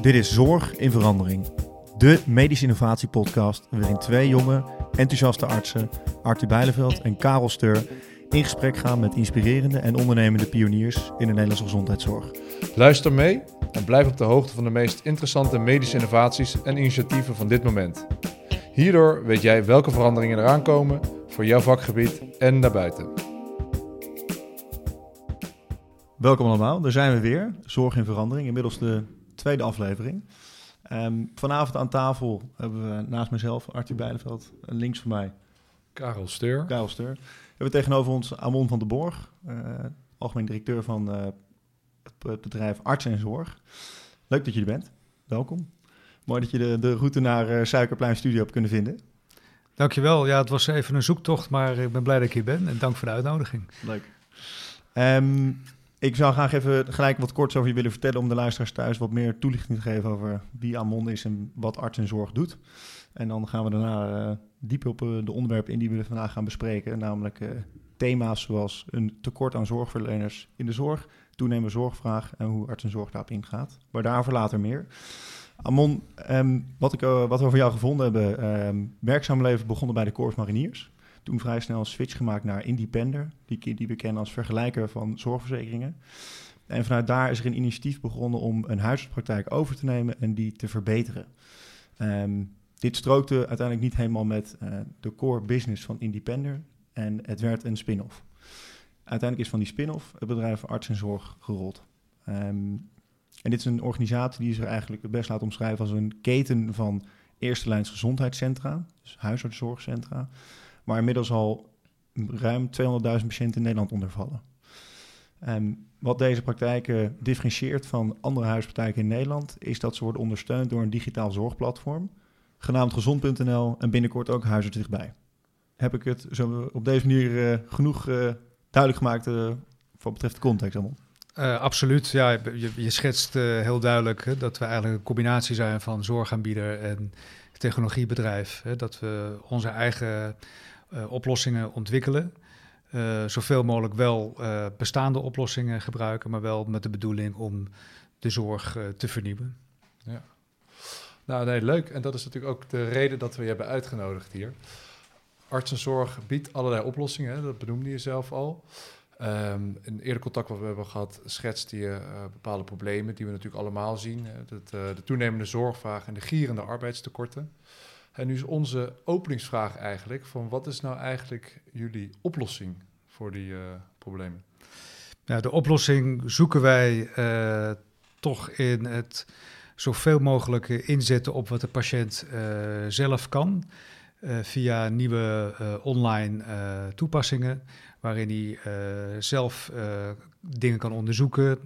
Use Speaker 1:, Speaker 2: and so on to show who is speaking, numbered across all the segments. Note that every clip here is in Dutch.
Speaker 1: Dit is Zorg in Verandering. De medische innovatiepodcast waarin twee jonge, enthousiaste artsen, Arthur Bijleveld en Karel Steur, in gesprek gaan met inspirerende en ondernemende pioniers in de Nederlandse gezondheidszorg.
Speaker 2: Luister mee en blijf op de hoogte van de meest interessante medische innovaties en initiatieven van dit moment. Hierdoor weet jij welke veranderingen eraan komen voor jouw vakgebied en daarbuiten.
Speaker 1: Welkom allemaal, daar zijn we weer. Zorg in Verandering, inmiddels de tweede aflevering. Ehm, vanavond aan tafel hebben we naast mezelf Arthur Bijleveld en links van mij
Speaker 2: Karel Steur.
Speaker 1: Karel Steur. We hebben tegenover ons Amon van den Borg, uh, algemeen directeur van uh, het bedrijf Arts en Zorg. Leuk dat je er bent. Welkom. Mooi dat je de, de route naar uh, Suikerplein Studio hebt kunnen vinden.
Speaker 3: Dankjewel. Ja, het was even een zoektocht, maar ik ben blij dat ik hier ben. En dank voor de uitnodiging.
Speaker 1: Leuk. Um, ik zou graag even gelijk wat kort over je willen vertellen om de luisteraars thuis wat meer toelichting te geven over wie Amon is en wat arts en zorg doet. En dan gaan we daarna uh, diep op uh, de onderwerpen in die we vandaag gaan bespreken, namelijk uh, thema's zoals een tekort aan zorgverleners in de zorg, toenemende zorgvraag en hoe arts en zorg daarop ingaat. Maar daarvoor later meer. Amon, um, wat, ik, wat we over jou gevonden hebben, um, werkzaam leven begonnen bij de Corps Mariniers toen vrij snel een switch gemaakt naar Independer, die, die we kennen als vergelijker van zorgverzekeringen. En vanuit daar is er een initiatief begonnen om een huisartspraktijk over te nemen en die te verbeteren. Um, dit strookte uiteindelijk niet helemaal met uh, de core business van Independer en het werd een spin-off. Uiteindelijk is van die spin-off het bedrijf Arts en Zorg gerold. Um, en dit is een organisatie die zich eigenlijk het best laat omschrijven als een keten van eerste lijns gezondheidscentra, dus huisartszorgcentra, waar inmiddels al ruim 200.000 patiënten in Nederland onder vallen. Um, wat deze praktijken differentieert van andere huispraktijken in Nederland, is dat ze worden ondersteund door een digitaal zorgplatform, genaamd gezond.nl en binnenkort ook huisarts dichtbij. Heb ik het zo op deze manier uh, genoeg uh, duidelijk gemaakt uh, wat betreft de context allemaal?
Speaker 3: Absoluut, ja. Je, schetst heel duidelijk hè, dat we eigenlijk een combinatie zijn van zorgaanbieder en technologiebedrijf. Hè, dat we onze eigen oplossingen ontwikkelen. zoveel mogelijk wel bestaande oplossingen gebruiken, maar wel met de bedoeling om de zorg te vernieuwen.
Speaker 2: Ja. Nou, nee, leuk. En dat is natuurlijk ook de reden dat we je hebben uitgenodigd hier. Artsenzorg biedt allerlei oplossingen, hè, dat benoemde je zelf al. Um, in eerder contact wat we hebben gehad, schetste je bepaalde problemen die we natuurlijk allemaal zien. Uh, dat, de toenemende zorgvraag en de gierende arbeidstekorten. En nu is onze openingsvraag eigenlijk van wat is nou eigenlijk jullie oplossing voor die problemen?
Speaker 3: Ja, de oplossing zoeken wij toch in het zoveel mogelijk inzetten op wat de patiënt zelf kan. via nieuwe online toepassingen waarin hij zelf dingen kan onderzoeken,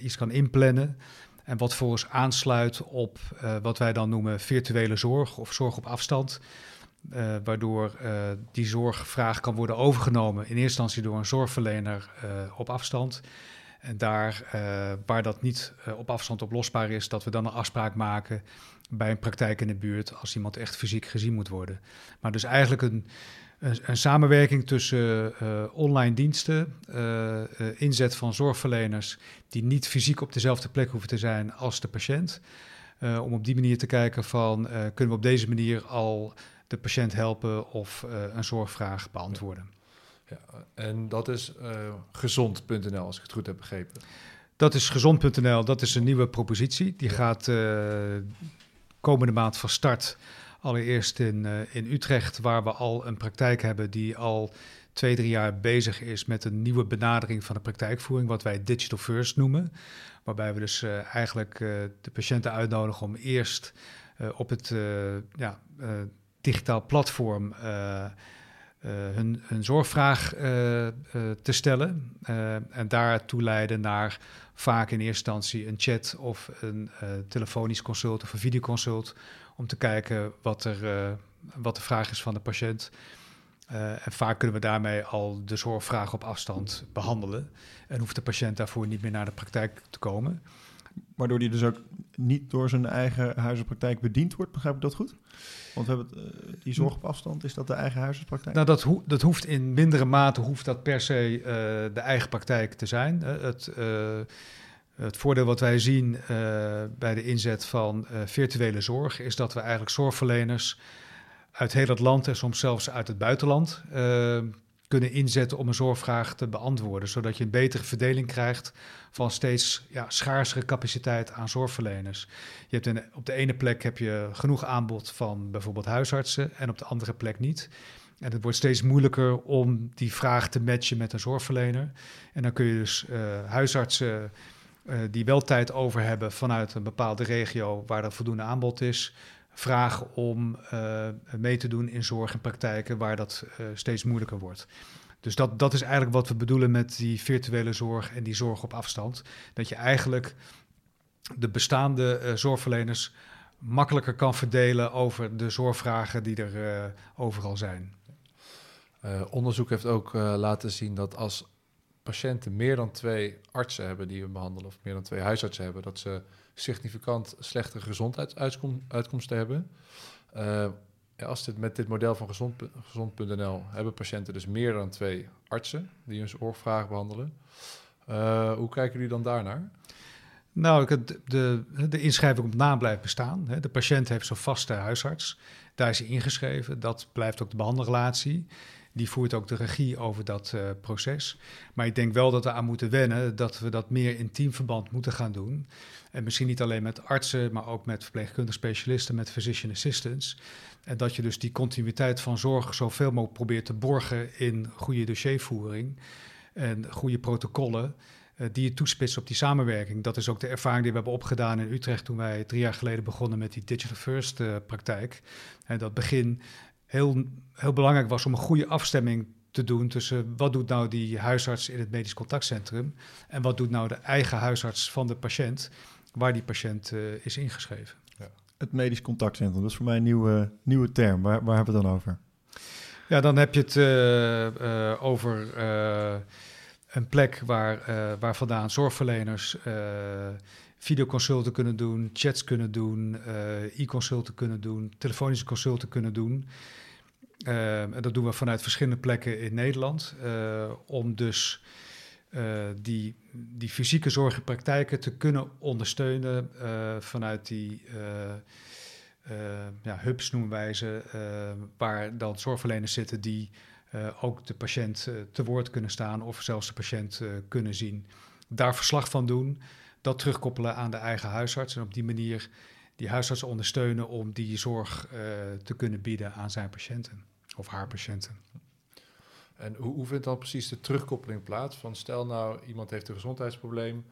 Speaker 3: iets kan inplannen. En wat volgens aansluit op wat wij dan noemen virtuele zorg of zorg op afstand. waardoor die zorgvraag kan worden overgenomen in eerste instantie door een zorgverlener op afstand. En daar waar dat niet op afstand oplosbaar is, dat we dan een afspraak maken bij een praktijk in de buurt als iemand echt fysiek gezien moet worden. Maar dus eigenlijk een, een, een samenwerking tussen uh, online diensten, uh, uh, inzet van zorgverleners die niet fysiek op dezelfde plek hoeven te zijn als de patiënt. om op die manier te kijken van kunnen we op deze manier al de patiënt helpen of een zorgvraag beantwoorden.
Speaker 2: Ja, en dat is gezond.nl als ik het goed heb begrepen.
Speaker 3: Dat is gezond.nl, dat is een nieuwe propositie. Die gaat komende maand van start. Allereerst in, uh, in Utrecht, waar we al een praktijk hebben die al twee, drie jaar bezig is met een nieuwe benadering van de praktijkvoering, wat wij Digital First noemen. Waarbij we dus uh, eigenlijk uh, de patiënten uitnodigen om eerst op het ja, digitaal platform hun, hun zorgvraag te stellen. en daartoe leiden naar vaak in eerste instantie een chat of een telefonisch consult of een videoconsult om te kijken wat, er, uh, wat de vraag is van de patiënt. Uh, en vaak kunnen we daarmee al de zorgvraag op afstand behandelen. En hoeft de patiënt daarvoor niet meer naar de praktijk te komen.
Speaker 1: Waardoor die dus ook niet door zijn eigen huisartspraktijk bediend wordt, begrijp ik dat goed? Want we hebben het, uh, die zorg op afstand, is dat de eigen huisartspraktijk?
Speaker 3: Nou, dat, ho dat hoeft in mindere mate, hoeft dat per se uh, de eigen praktijk te zijn. het Het voordeel wat wij zien uh, bij de inzet van uh, virtuele zorg is dat we eigenlijk zorgverleners uit heel het land en soms zelfs uit het buitenland uh, kunnen inzetten om een zorgvraag te beantwoorden, zodat je een betere verdeling krijgt van steeds ja, schaarsere capaciteit aan zorgverleners. Je hebt een, op de ene plek heb je genoeg aanbod van bijvoorbeeld huisartsen en op de andere plek niet. En het wordt steeds moeilijker om die vraag te matchen met een zorgverlener. En dan kun je dus huisartsen uh, die wel tijd over hebben vanuit een bepaalde regio waar er voldoende aanbod is, vragen om uh, mee te doen in zorg en praktijken waar dat steeds moeilijker wordt. Dus dat, dat is eigenlijk wat we bedoelen met die virtuele zorg en die zorg op afstand. Dat je eigenlijk de bestaande zorgverleners makkelijker kan verdelen over de zorgvragen die er overal zijn.
Speaker 2: Onderzoek heeft ook laten zien dat als patiënten meer dan twee artsen hebben die we behandelen, of meer dan twee huisartsen hebben, dat ze significant slechtere gezondheidsuitkomsten hebben. Ja, als dit, met dit model van gezond.nl gezond hebben patiënten dus meer dan twee artsen die hun zorgvragen behandelen. hoe kijken jullie dan daarnaar?
Speaker 3: Nou, de, de, de inschrijving op naam blijft bestaan. De patiënt heeft zo'n vaste huisarts. Daar is hij ingeschreven. Dat blijft ook de behandelrelatie. Die voert ook de regie over dat uh, proces. Maar ik denk wel dat we aan moeten wennen dat we dat meer in teamverband moeten gaan doen. En misschien niet alleen met artsen, maar ook met verpleegkundige specialisten, met physician assistants. En dat je dus die continuïteit van zorg zoveel mogelijk probeert te borgen in goede dossiervoering en goede protocollen. Uh, die je toespitst op die samenwerking. Dat is ook de ervaring die we hebben opgedaan in Utrecht toen wij drie jaar geleden begonnen met die Digital First uh, praktijk. En dat begin heel, heel belangrijk was om een goede afstemming te doen tussen wat doet nou die huisarts in het medisch contactcentrum en wat doet nou de eigen huisarts van de patiënt waar die patiënt uh, is ingeschreven.
Speaker 1: Ja. Het medisch contactcentrum, dat is voor mij een nieuwe, nieuwe term. Waar, waar hebben we het dan over?
Speaker 3: Ja, dan heb je het uh, uh, over een plek waar, waar vandaan zorgverleners videoconsulten kunnen doen, chats kunnen doen, e-consulten kunnen doen, telefonische consulten kunnen doen. Uh, en dat doen we vanuit verschillende plekken in Nederland. Uh, om dus die, die fysieke zorgpraktijken te kunnen ondersteunen vanuit die ja, hubs noemen wij ze, waar dan zorgverleners zitten die ook de patiënt te woord kunnen staan of zelfs de patiënt kunnen zien. Daar verslag van doen, dat terugkoppelen aan de eigen huisarts en op die manier die huisarts ondersteunen om die zorg te kunnen bieden aan zijn patiënten of haar patiënten.
Speaker 2: En hoe, hoe vindt dan precies de terugkoppeling plaats? Van stel nou, iemand heeft een gezondheidsprobleem.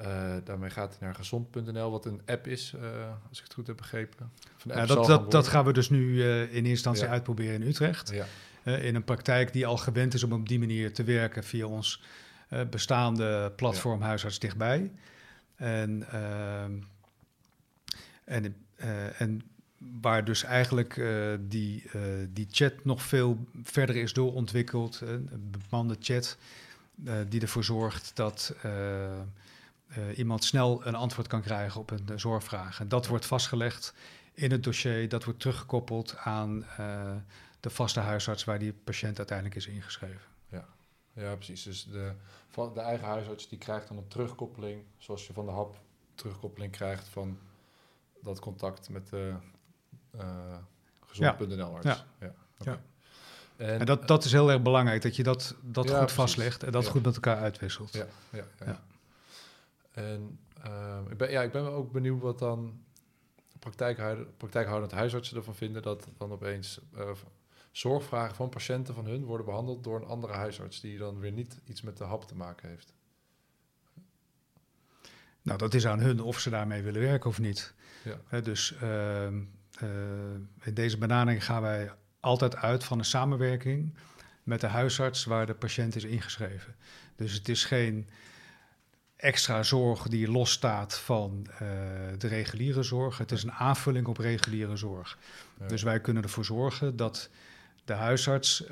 Speaker 2: Uh, daarmee gaat hij naar gezond.nl, wat een app is, uh, als ik het goed heb begrepen.
Speaker 3: Ja, dat, dat, dat, gaan we dus nu uh, in eerste instantie ja. uitproberen in Utrecht. Ja. in een praktijk die al gewend is om op die manier te werken via ons bestaande platform. Huisarts Dichtbij. En, ehm, en, en waar dus eigenlijk uh, die, uh, die chat nog veel verder is doorontwikkeld. Een bemande chat die ervoor zorgt dat iemand snel een antwoord kan krijgen op een zorgvraag. En dat wordt vastgelegd in het dossier, dat wordt teruggekoppeld aan de vaste huisarts waar die patiënt uiteindelijk is ingeschreven.
Speaker 2: Ja, precies. Dus de, de eigen huisarts die krijgt dan een terugkoppeling, zoals je van de hap terugkoppeling krijgt van dat contact met de uh, gezond.nl arts. Ja. ja. Okay.
Speaker 3: En, en, dat, dat is heel erg belangrijk, dat je dat, dat ja, goed precies. vastlegt en dat goed met elkaar uitwisselt.
Speaker 2: Ja, ja, ja. En uh, ik, ben, ja, ik ben ook benieuwd wat dan praktijkhoudend huisartsen ervan vinden... dat dan opeens uh, zorgvragen van patiënten van hun worden behandeld door een andere huisarts... die dan weer niet iets met de hap te maken heeft.
Speaker 3: Nou, dat is aan hun of ze daarmee willen werken of niet. Ja. dus... Uh, uh, in deze benadering gaan wij altijd uit van een samenwerking met de huisarts waar de patiënt is ingeschreven. Dus het is geen extra zorg die losstaat van uh, de reguliere zorg. Het is een aanvulling op reguliere zorg. Ja. Dus wij kunnen ervoor zorgen dat de huisarts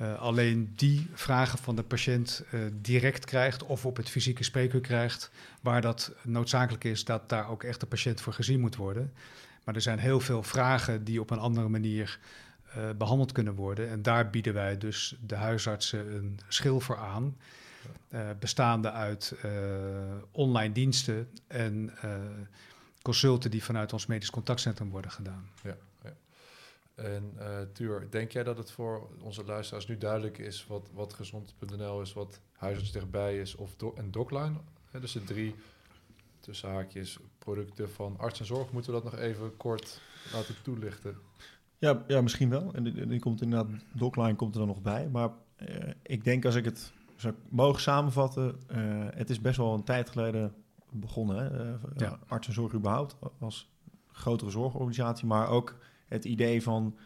Speaker 3: uh, alleen die vragen van de patiënt uh, direct krijgt of op het fysieke spreekuur krijgt, waar dat noodzakelijk is dat daar ook echt de patiënt voor gezien moet worden. Maar er zijn heel veel vragen die op een andere manier uh, behandeld kunnen worden. En daar bieden wij dus de huisartsen een schil voor aan. bestaande uit online diensten en consulten die vanuit ons medisch contactcentrum worden gedaan.
Speaker 2: Ja. En uh, Tuur, denk jij dat het voor onze luisteraars nu duidelijk is wat, wat gezond.nl is, wat huisarts dichtbij is of do en Docline? dus de drie tussen haakjes producten van arts en zorg. Moeten we dat nog even kort laten toelichten?
Speaker 1: Ja, ja misschien wel. En die, die komt inderdaad, Docline komt er dan nog bij. Maar uh, ik denk als ik het zou mogen samenvatten, uh, het is best wel een tijd geleden begonnen. Hè? Ja. Arts en zorg überhaupt als grotere zorgorganisatie, maar ook het idee van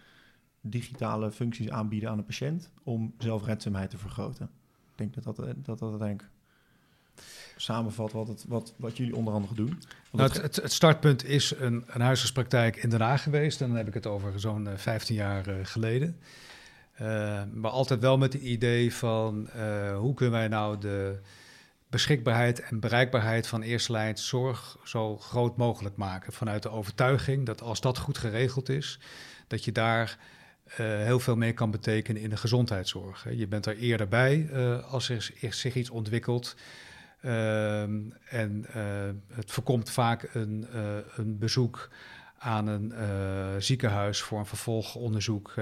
Speaker 1: digitale functies aanbieden aan de patiënt om zelfredzaamheid te vergroten. Ik denk dat dat, dat, dat uiteindelijk samenvat wat, het, wat, wat jullie onder andere doen.
Speaker 3: Nou, het, het, startpunt is een, een huisartspraktijk in Den Haag geweest. En dan heb ik het over zo'n 15 eh, jaar uh, geleden. Uh, maar altijd wel met het idee van uh, hoe kunnen wij nou de beschikbaarheid en bereikbaarheid van eerste lijn zorg zo groot mogelijk maken. Vanuit de overtuiging dat als dat goed geregeld is, dat je daar uh, heel veel mee kan betekenen in de gezondheidszorg. Je bent er eerder bij uh, als er zich iets ontwikkelt. Ehm, en uh, het voorkomt vaak een, een bezoek aan een ziekenhuis voor een vervolgonderzoek.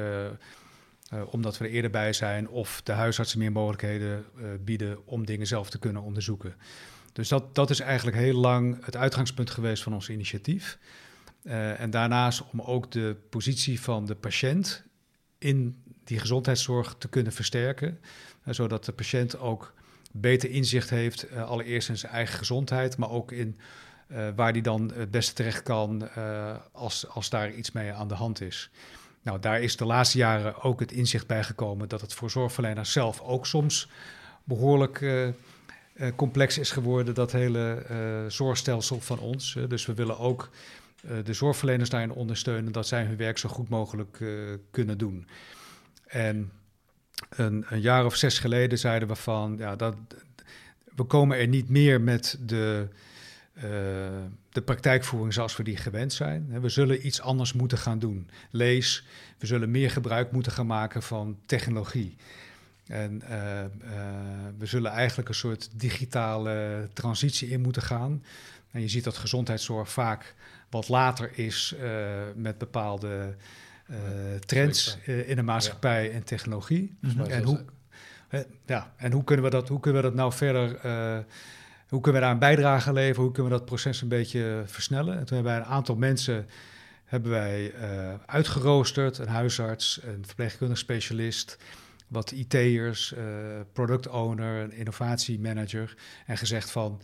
Speaker 3: Omdat we er eerder bij zijn, of de huisartsen meer mogelijkheden bieden om dingen zelf te kunnen onderzoeken. Dus dat, dat is eigenlijk heel lang het uitgangspunt geweest van ons initiatief. Uh, en daarnaast om ook de positie van de patiënt in die gezondheidszorg te kunnen versterken. Zodat de patiënt ook beter inzicht heeft, allereerst in zijn eigen gezondheid, maar ook in waar die dan het beste terecht kan als, als daar iets mee aan de hand is. Nou, daar is de laatste jaren ook het inzicht bij gekomen dat het voor zorgverleners zelf ook soms behoorlijk complex is geworden, dat hele zorgstelsel van ons. dus we willen ook de zorgverleners daarin ondersteunen dat zij hun werk zo goed mogelijk kunnen doen. En een, een, jaar of zes geleden zeiden we van, ja, dat, we komen er niet meer met de, de praktijkvoering zoals we die gewend zijn. We zullen iets anders moeten gaan doen. Lees, we zullen meer gebruik moeten gaan maken van technologie. En we zullen eigenlijk een soort digitale transitie in moeten gaan. En je ziet dat gezondheidszorg vaak wat later is uh, met bepaalde trends in de maatschappij ja. en technologie. Mm -hmm. En hoe, ja, en hoe kunnen we dat, hoe kunnen we dat nou verder, hoe kunnen we daar een bijdrage leveren, hoe kunnen we dat proces een beetje versnellen? En toen hebben wij een aantal mensen hebben wij uitgeroosterd, een huisarts, een verpleegkundig specialist, wat IT'ers, product owner, een innovatiemanager en gezegd van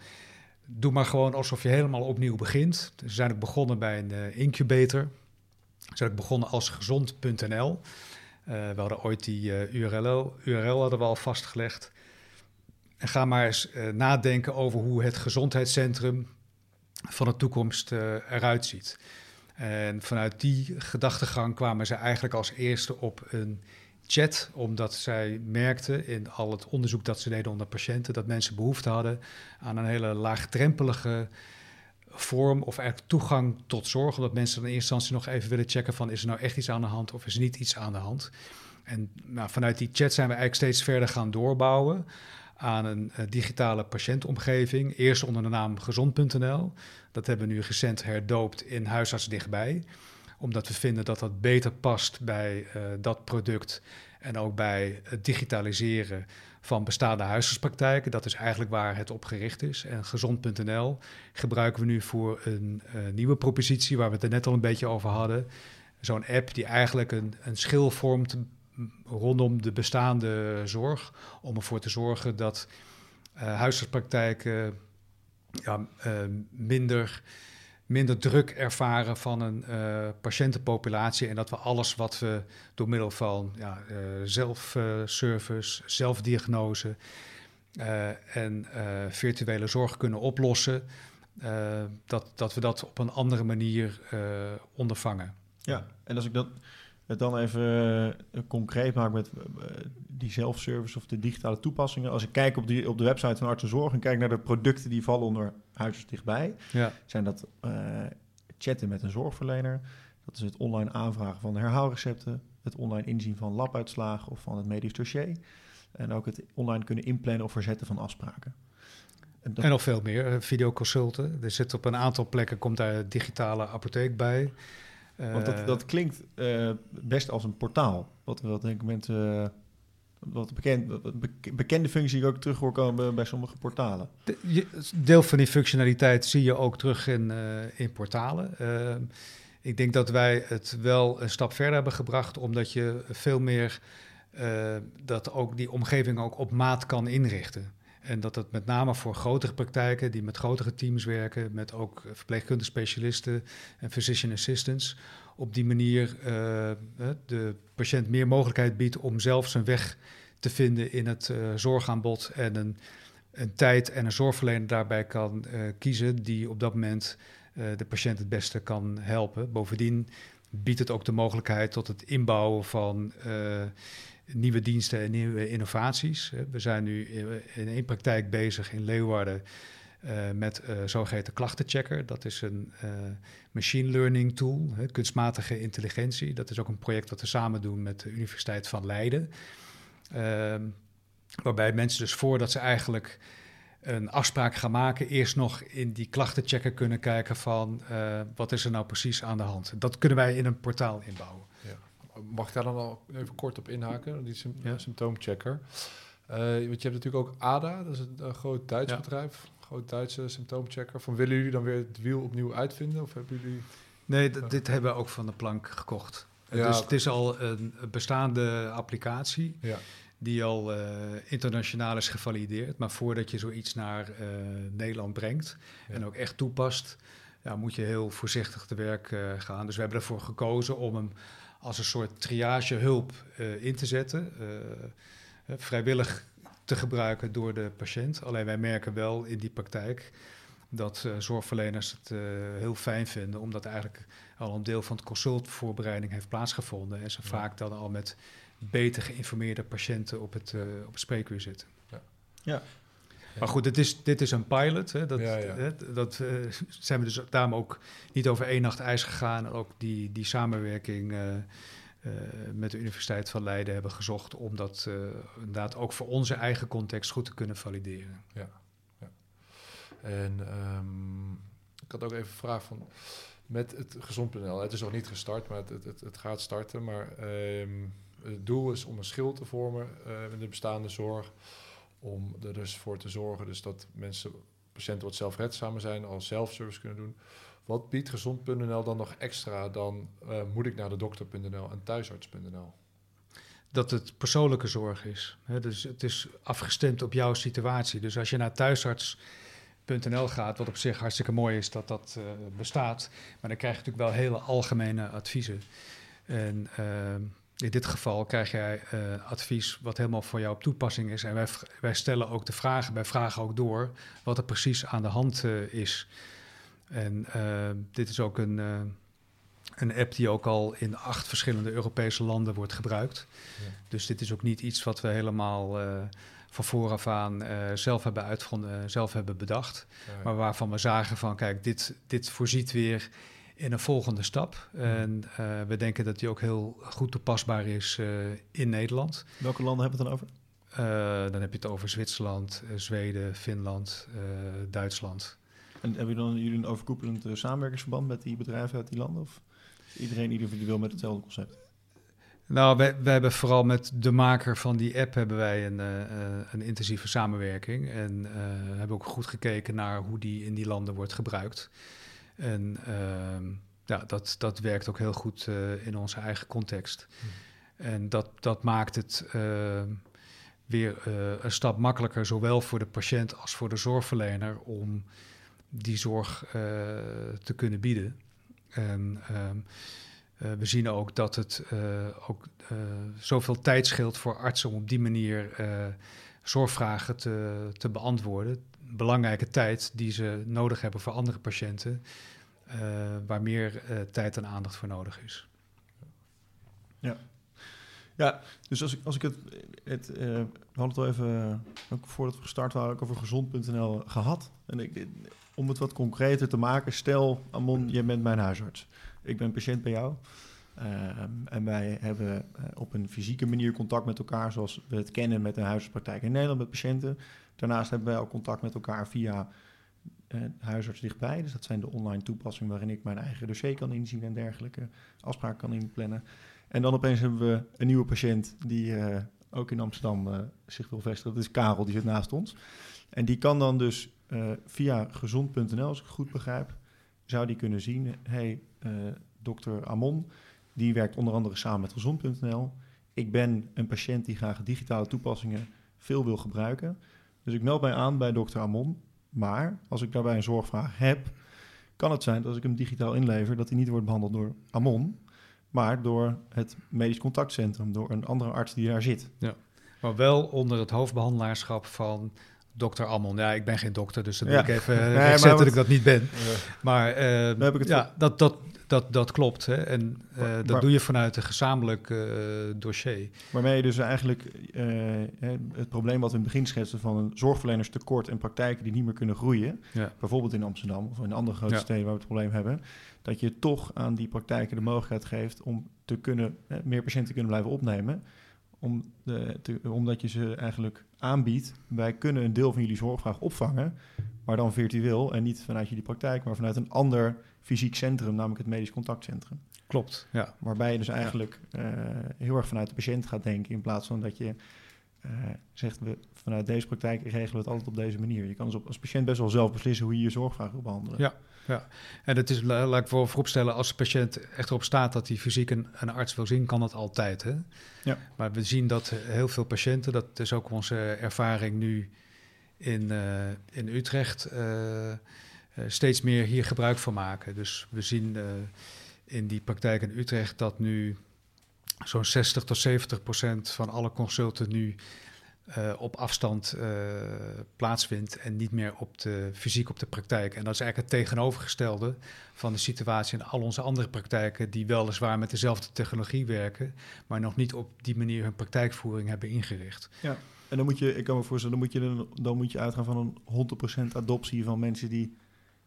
Speaker 3: doe maar gewoon alsof je helemaal opnieuw begint. Dus we zijn ook begonnen bij een uh, incubator. We zijn ook begonnen als gezond.nl. Uh, we hadden ooit die uh, URL, URL hadden we al vastgelegd. En ga maar eens nadenken over hoe het gezondheidscentrum van de toekomst eruit ziet. En vanuit die gedachtegang kwamen ze eigenlijk als eerste op een chat, omdat zij merkten in al het onderzoek dat ze deden onder patiënten dat mensen behoefte hadden aan een hele laagdrempelige vorm of eigenlijk toegang tot zorg. Omdat mensen in eerste instantie nog even willen checken van is er nou echt iets aan de hand of is er niet iets aan de hand. En nou, vanuit die chat zijn we eigenlijk steeds verder gaan doorbouwen aan een uh, digitale patiëntomgeving. Eerst onder de naam gezond.nl. Dat hebben we nu recent herdoopt in Huisarts Dichtbij omdat we vinden dat dat beter past bij uh, dat product en ook bij het digitaliseren van bestaande huisartspraktijken. Dat is eigenlijk waar het op gericht is. En gezond.nl gebruiken we nu voor een uh, nieuwe propositie waar we het er net al een beetje over hadden. Zo'n app die eigenlijk een, een schil vormt rondom de bestaande zorg. Om ervoor te zorgen dat uh, huisartspraktijken ja, minder minder druk ervaren van een uh, patiëntenpopulatie. En dat we alles wat we door middel van ja, zelfservice, zelfdiagnose en virtuele zorg kunnen oplossen. dat, dat we dat op een andere manier ondervangen.
Speaker 1: Ja, en als ik dat het dan even concreet maak met die zelfservice of de digitale toepassingen. Als ik kijk op, die, op de website van Arts en Zorg en kijk naar de producten die vallen onder huisarts dichtbij, ja. zijn dat uh, chatten met een zorgverlener. Dat is het online aanvragen van herhaalrecepten, het online inzien van labuitslagen of van het medisch dossier. En ook het online kunnen inplannen of verzetten van afspraken.
Speaker 3: En, dat... en nog veel meer, eh, videoconsulten. Er zit op een aantal plekken, komt daar digitale apotheek bij.
Speaker 1: Want dat, dat klinkt uh, best als een portaal. Wat, wat denk ik mensen wat bekend, bekende functie ook terug hoor komen bij sommige portalen.
Speaker 3: De, deel van die functionaliteit zie je ook terug in, uh, in portalen. Uh, ik denk dat wij het wel een stap verder hebben gebracht, omdat je veel meer uh, dat ook die omgeving ook op maat kan inrichten. En dat het met name voor grotere praktijken die met grotere teams werken, met ook verpleegkundige specialisten en physician assistants, op die manier uh, de patiënt meer mogelijkheid biedt om zelf zijn weg te vinden in het uh, zorgaanbod en een, een, tijd en een zorgverlener daarbij kan kiezen die op dat moment de patiënt het beste kan helpen. Bovendien biedt het ook de mogelijkheid tot het inbouwen van nieuwe diensten en nieuwe innovaties. We zijn nu in één praktijk bezig in Leeuwarden uh, met zogeheten klachtenchecker. Dat is een machine learning tool, kunstmatige intelligentie. Dat is ook een project dat we samen doen met de Universiteit van Leiden. Ehm, waarbij mensen dus voordat ze eigenlijk een afspraak gaan maken, eerst nog in die klachtenchecker kunnen kijken van wat is er nou precies aan de hand. Dat kunnen wij in een portaal inbouwen.
Speaker 2: Mag ik daar dan al even kort op inhaken, die sym ja. symptoomchecker? want je hebt natuurlijk ook ADA, dat is een, een groot Duits ja. bedrijf groot Duitse symptoomchecker. Van willen jullie dan weer het wiel opnieuw uitvinden? Of hebben jullie...
Speaker 3: Nee, dit hebben we ook van de plank gekocht. Ja, dus het is al een bestaande applicatie. Ja. Die al uh, internationaal is gevalideerd. Maar voordat je zoiets naar uh, Nederland brengt en ook echt toepast, ja, moet je heel voorzichtig te werk uh, gaan. Dus we hebben ervoor gekozen om hem als een soort triagehulp in te zetten. vrijwillig te gebruiken door de patiënt. Alleen wij merken wel in die praktijk dat uh, zorgverleners het uh, heel fijn vinden, omdat eigenlijk al een deel van de consultvoorbereiding heeft plaatsgevonden en ze ja. vaak dan al met beter geïnformeerde patiënten op het, uh, op het spreekuur zitten. Ja. ja. Maar goed, dit is, dit is een pilot. Hè. Dat, ja, hè, dat zijn we dus daarom ook niet over één nacht ijs gegaan. Ook die, die samenwerking uh, met de Universiteit van Leiden hebben gezocht om dat inderdaad ook voor onze eigen context goed te kunnen valideren.
Speaker 2: Ja, ja. en um, ik had ook even een vraag van met het gezond.nl. Het is nog niet gestart, maar het, het, het gaat starten. Maar um, het doel is om een schil te vormen in de bestaande zorg. Om er dus voor te zorgen dus dat mensen, patiënten wat zelfredzamer zijn, al zelfservice kunnen doen wat biedt gezond.nl dan nog extra dan uh, moet ik naar de dokter.nl en thuisarts.nl?
Speaker 3: Dat het persoonlijke zorg is. Dus het is afgestemd op jouw situatie. Dus als je naar thuisarts.nl gaat, wat op zich hartstikke mooi is dat dat uh, bestaat, maar dan krijg je natuurlijk wel hele algemene adviezen. En uh, in dit geval krijg jij uh, advies wat helemaal voor jou op toepassing is. En wij, wij stellen ook de vragen, wij vragen ook door wat er precies aan de hand is. En uh, dit is ook een, een app die ook al in acht verschillende Europese landen wordt gebruikt. Ja. Dus dit is ook niet iets wat we helemaal van vooraf aan zelf hebben uitgevonden, zelf hebben bedacht. Ja. Maar waarvan we zagen van, kijk, dit, dit voorziet weer in een volgende stap. En we denken dat die ook heel goed toepasbaar is in Nederland.
Speaker 1: Welke landen hebben we het dan over?
Speaker 3: dan heb je het over Zwitserland, Zweden, Finland, Duitsland.
Speaker 1: En hebben jullie dan een overkoepelend uh, samenwerkingsverband met die bedrijven uit die landen? Of iedereen individueel met hetzelfde concept?
Speaker 3: Nou, wij, wij, hebben vooral met de maker van die app hebben wij een, uh, een intensieve samenwerking. En uh, hebben ook goed gekeken naar hoe die in die landen wordt gebruikt. En ehm, ja, dat, dat werkt ook heel goed in onze eigen context. Hmm. En dat, dat maakt het ehm, weer een stap makkelijker, zowel voor de patiënt als voor de zorgverlener, om die zorg uh, te kunnen bieden. En uh, we zien ook dat het ook zoveel tijd scheelt voor artsen om op die manier zorgvragen te, te beantwoorden. Belangrijke tijd die ze nodig hebben voor andere patiënten, waar meer tijd en aandacht voor nodig is.
Speaker 1: Ja. Ja, dus als ik, als ik het, het uh, we hadden het al even, ook voordat we gestart waren, ook over gezond.nl gehad. En ik, om het wat concreter te maken, stel, Amon, je bent mijn huisarts. Ik ben patiënt bij jou. Ehm, en wij hebben eh, op een fysieke manier contact met elkaar, zoals we het kennen met de huisartspraktijk in Nederland met patiënten. Daarnaast hebben wij ook contact met elkaar via uh, huisarts dichtbij. Dus dat zijn de online toepassingen waarin ik mijn eigen dossier kan inzien en dergelijke, afspraken kan inplannen. En dan opeens hebben we een nieuwe patiënt die uh, ook in Amsterdam uh, zich wil vestigen. Dat is Karel, die zit naast ons. En die kan dan dus via gezond.nl, als ik goed begrijp, zou die kunnen zien, hey, dokter Amon, die werkt onder andere samen met gezond.nl. Ik ben een patiënt die graag digitale toepassingen veel wil gebruiken. Dus ik meld mij aan bij dokter Amon. Maar als ik daarbij een zorgvraag heb, kan het zijn dat als ik hem digitaal inlever, dat hij niet wordt behandeld door Amon, maar door het medisch contactcentrum, door een andere arts die daar zit.
Speaker 3: Ja, maar wel onder het hoofdbehandelaarschap van dokter Amon. Ja, ik ben geen dokter, dus dat moet ik even nee, zetten dat ik dat niet ben. Ja. Maar uh, heb ik het ja, dat, dat, dat, dat klopt. Hè? En uh, dat doe je vanuit een gezamenlijk uh, dossier.
Speaker 1: Waarmee je dus eigenlijk het probleem wat we in het begin schetsen van een zorgverlenerstekort en praktijken die niet meer kunnen groeien, ja. bijvoorbeeld in Amsterdam of in andere grote ja. steden waar we het probleem hebben, dat je toch aan die praktijken de mogelijkheid geeft om te kunnen, meer patiënten te kunnen blijven opnemen. Om de, te, omdat je ze eigenlijk aanbiedt, wij kunnen een deel van jullie zorgvraag opvangen, maar dan virtueel en niet vanuit jullie praktijk, maar vanuit een ander fysiek centrum, namelijk het medisch contactcentrum.
Speaker 3: Klopt, ja.
Speaker 1: Waarbij je dus eigenlijk ja. uh, heel erg vanuit de patiënt gaat denken, in plaats van dat je zegt, we, vanuit deze praktijk regelen we het altijd op deze manier. Je kan dus op, als patiënt best wel zelf beslissen hoe je je zorgvraag wil behandelen.
Speaker 3: Ja, ja. en het is, laat ik voor, vooropstellen, als de patiënt echt erop staat dat hij fysiek een, een arts wil zien, kan dat altijd. Hè? Ja. Maar we zien dat heel veel patiënten, dat is ook onze ervaring nu in, uh, in Utrecht uh, steeds meer hier gebruik van maken. Dus we zien in die praktijk in Utrecht dat nu zo'n 60 tot 70 procent van alle consulten nu uh, op afstand plaatsvindt en niet meer op de, fysiek op de praktijk. En dat is eigenlijk het tegenovergestelde van de situatie in al onze andere praktijken die weliswaar met dezelfde technologie werken, maar nog niet op die manier hun praktijkvoering hebben ingericht.
Speaker 1: Ja. En dan moet je, ik kan me voorstellen, dan moet je, dan moet je uitgaan van een 100% adoptie van mensen die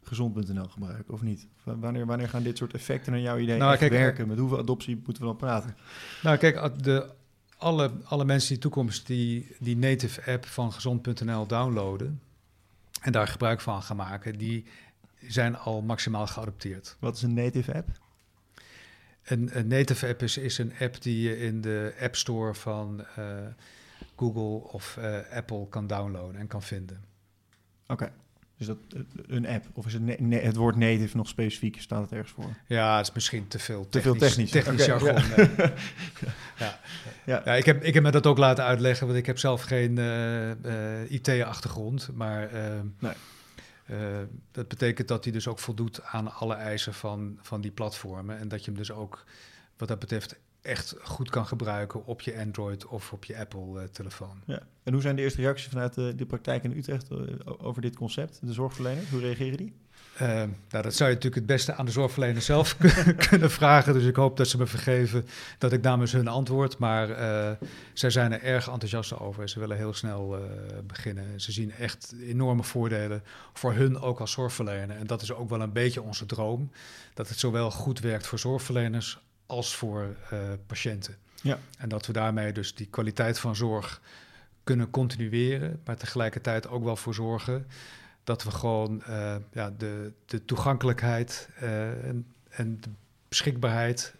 Speaker 1: gezond.nl gebruiken, of niet? Wanneer, wanneer gaan dit soort effecten naar jouw idee nou, kijk, werken? Met hoeveel adoptie moeten we dan praten?
Speaker 3: Nou, kijk, de, alle, alle mensen die toekomst die die native app van gezond.nl downloaden en daar gebruik van gaan maken, die zijn al maximaal geadopteerd.
Speaker 1: Wat is een native app?
Speaker 3: Een, een native app is, is een app die je in de App Store van uh, Google of uh, Apple kan downloaden en kan vinden.
Speaker 1: Oké. Is dat een app? Of is het, het woord native nog specifiek? Staat het ergens voor?
Speaker 3: Ja, het is misschien te veel
Speaker 1: technisch, te veel technisch,
Speaker 3: technisch okay, jargon. Ja. ja. ja. ja. ik, heb, ik heb me dat ook laten uitleggen, want ik heb zelf geen uh, uh, IT-achtergrond. Maar uh, nee. dat betekent dat hij dus ook voldoet aan alle eisen van, van die platformen. En dat je hem dus ook wat dat betreft echt goed kan gebruiken op je Android of op je Apple-telefoon.
Speaker 1: ja. En hoe zijn de eerste reacties vanuit de, de praktijk in Utrecht uh, over dit concept, de zorgverleners? Hoe reageren die?
Speaker 3: Uh, nou, dat zou je natuurlijk het beste aan de zorgverlener zelf kunnen vragen. Dus ik hoop dat ze me vergeven dat ik namens hun antwoord. Maar uh, zij zijn er erg enthousiast over. Ze willen heel snel beginnen. Ze zien echt enorme voordelen voor hun ook als zorgverlener. En dat is ook wel een beetje onze droom. Dat het zowel goed werkt voor zorgverleners als voor uh, patiënten. Ja. En dat we daarmee dus die kwaliteit van zorg kunnen continueren, maar tegelijkertijd ook wel voor zorgen dat we gewoon uh, ja, de, de toegankelijkheid uh, en, en de beschikbaarheid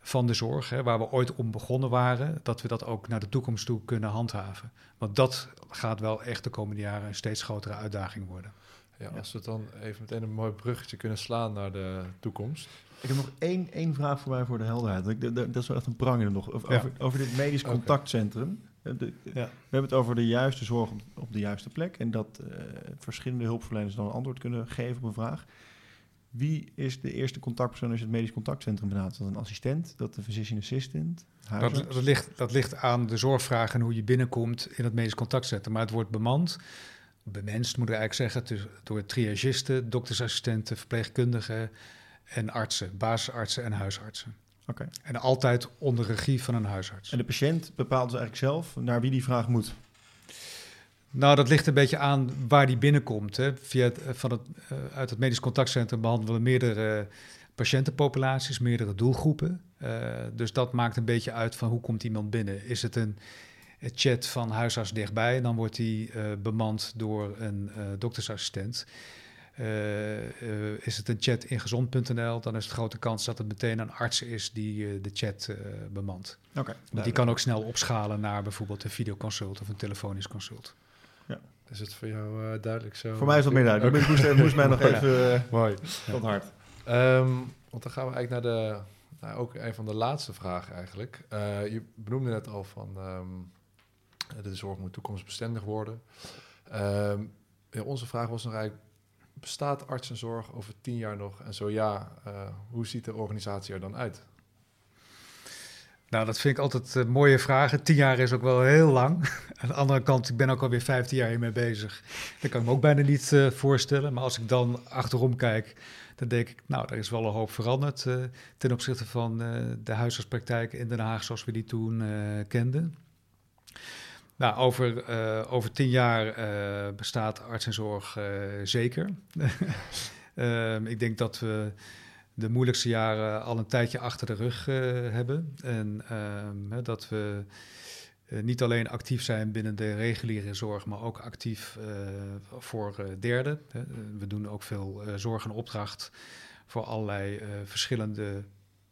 Speaker 3: van de zorg, hè, waar we ooit om begonnen waren, dat we dat ook naar de toekomst toe kunnen handhaven. Want dat gaat wel echt de komende jaren een steeds grotere uitdaging worden.
Speaker 2: Ja, als we dan even meteen een mooi bruggetje kunnen slaan naar de toekomst.
Speaker 1: Ik heb nog één, één vraag voor mij voor de helderheid. Dat, dat, is wel echt een prangende nog. Over, ja. over dit medisch contactcentrum. De, ja. We hebben het over de juiste zorg op, op de juiste plek. En dat uh, verschillende hulpverleners dan een antwoord kunnen geven op een vraag. Wie is de eerste contactpersoon als je het medisch contactcentrum benadert? Dat een assistent, dat de physician assistant?
Speaker 3: Dat, dat, ligt, dat ligt aan de zorgvraag en hoe je binnenkomt in het medisch contactcentrum. Maar het wordt bemand, bemenst moet ik eigenlijk zeggen, door triagisten, doktersassistenten, verpleegkundigen, en artsen, basisartsen en huisartsen. Oké. En altijd onder regie van een huisarts.
Speaker 1: En de patiënt bepaalt dus eigenlijk zelf naar wie die vraag moet?
Speaker 3: Nou, dat ligt een beetje aan waar die binnenkomt. Hè. Via het, eh, van het, uh, uit het medisch contactcentrum behandelen we meerdere patiëntenpopulaties, meerdere doelgroepen. Uh, dus dat maakt een beetje uit van hoe komt iemand binnen. Is het een chat van huisarts dichtbij, dan wordt die uh, bemand door een doktersassistent. is het een chat in gezond.nl, dan is het grote kans dat het meteen een arts is die de chat bemant.
Speaker 1: Okay,
Speaker 3: die kan ook snel opschalen naar bijvoorbeeld een videoconsult of een telefonisch consult.
Speaker 2: Ja. Is het voor jou uh, duidelijk zo?
Speaker 1: Voor mij is dat meer duidelijk. Ik moest, moest mij nog even uh,
Speaker 2: Mooi.
Speaker 1: van hart.
Speaker 2: Um, want dan gaan we eigenlijk naar de, nou, ook een van de laatste vragen eigenlijk. Uh, je benoemde net al van um, de zorg moet toekomstbestendig worden. Um, ja, onze vraag was nog eigenlijk, bestaat artsenzorg over tien jaar nog? En zo ja, hoe ziet de organisatie er dan uit?
Speaker 3: Nou, dat vind ik altijd uh, mooie vragen. Tien jaar is ook wel heel lang. Aan de andere kant, ik ben ook alweer vijftien jaar hiermee bezig. Dat kan ik me ook bijna niet voorstellen. Maar als ik dan achterom kijk, dan denk ik, nou, er is wel een hoop veranderd ten opzichte van de huisartspraktijk in Den Haag zoals we die toen kenden. Nou, over, over tien jaar bestaat arts en zorg zeker. Ehm, ik denk dat we de moeilijkste jaren al een tijdje achter de rug hebben. En uh, dat we niet alleen actief zijn binnen de reguliere zorg, maar ook actief voor derden. we doen ook veel zorg en opdracht voor allerlei verschillende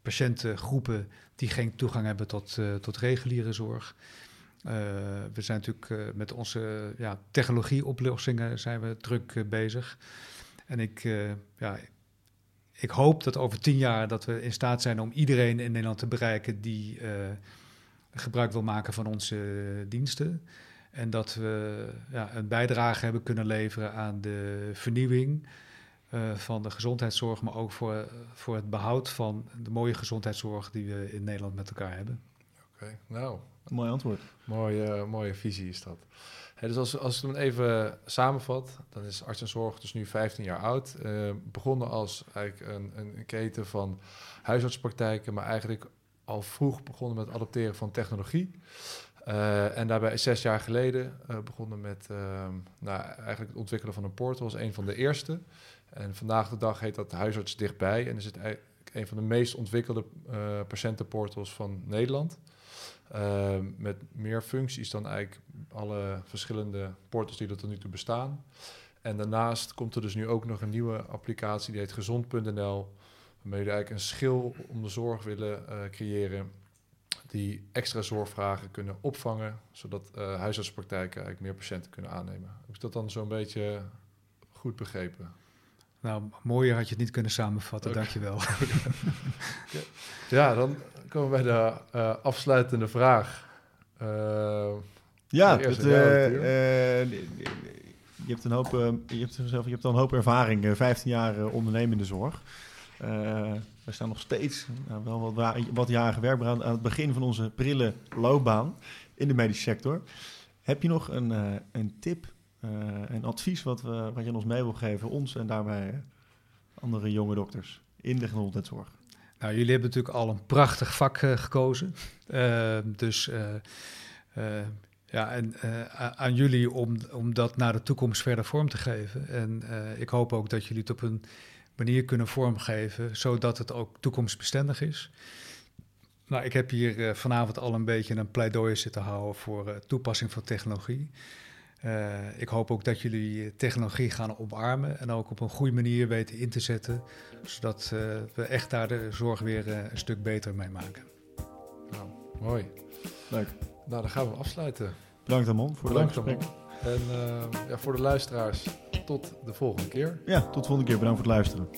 Speaker 3: patiëntengroepen die geen toegang hebben tot, tot reguliere zorg. We zijn natuurlijk met onze ja, technologieoplossingen zijn we druk bezig. En ik, ja, ik hoop dat over tien jaar dat we in staat zijn om iedereen in Nederland te bereiken die gebruik wil maken van onze diensten. En dat we ja, een bijdrage hebben kunnen leveren aan de vernieuwing van de gezondheidszorg, maar ook voor, voor het behoud van de mooie gezondheidszorg die we in Nederland met elkaar hebben.
Speaker 2: Oké, nou.
Speaker 1: Mooi antwoord.
Speaker 2: Mooie, mooie visie is dat dus als, als ik hem even samenvat, dan is arts en zorg dus nu 15 jaar oud. Uh, begonnen als eigenlijk een, een, keten van huisartspraktijken, maar eigenlijk al vroeg begonnen met adopteren van technologie. Uh, en daarbij zes jaar geleden uh, begonnen met nou, eigenlijk het ontwikkelen van een portal als een van de eerste. En vandaag de dag heet dat huisarts dichtbij en is het een van de meest ontwikkelde patiëntenportals van Nederland. Uh, met meer functies dan eigenlijk alle verschillende portals die er tot nu toe bestaan. En daarnaast komt er dus nu ook nog een nieuwe applicatie die heet gezond.nl, waarmee we eigenlijk een schil om de zorg willen uh, creëren die extra zorgvragen kunnen opvangen, zodat uh, huisartspraktijken eigenlijk meer patiënten kunnen aannemen. Heb ik dat dan zo'n beetje goed begrepen?
Speaker 3: Nou, mooier had je het niet kunnen samenvatten, okay. dankjewel.
Speaker 2: ja, dan komen we bij de uh, afsluitende vraag. Uh,
Speaker 1: ja, het, uh, je hebt een hoop, je hebt, zelf, je hebt al een hoop ervaring, 15 jaar ondernemende zorg. we staan nog steeds nou, wel wat, wat jaren gewerkt aan, aan het begin van onze prille loopbaan in de medische sector. Heb je nog een, een tip, een advies wat, we, wat je ons mee wil geven, ons en daarbij andere jonge dokters in de gezondheidszorg?
Speaker 3: Nou, jullie hebben natuurlijk al een prachtig vak uh, gekozen. Uh, dus uh, ja, en aan jullie om, om dat naar de toekomst verder vorm te geven. En ik hoop ook dat jullie het op een manier kunnen vormgeven, zodat het ook toekomstbestendig is. Nou, ik heb hier vanavond al een beetje een pleidooi zitten houden voor toepassing van technologie. Uh, ik hoop ook dat jullie technologie gaan omarmen en ook op een goede manier weten in te zetten, zodat uh, we echt daar de zorg weer uh, een stuk beter mee maken.
Speaker 2: Nou, mooi.
Speaker 1: Leuk.
Speaker 2: Nou, dan gaan we afsluiten.
Speaker 1: Bedankt Amon voor
Speaker 2: Bedankt, het gesprek. En ja, voor de luisteraars, tot de volgende keer.
Speaker 1: Ja, tot de volgende keer. Bedankt voor het luisteren.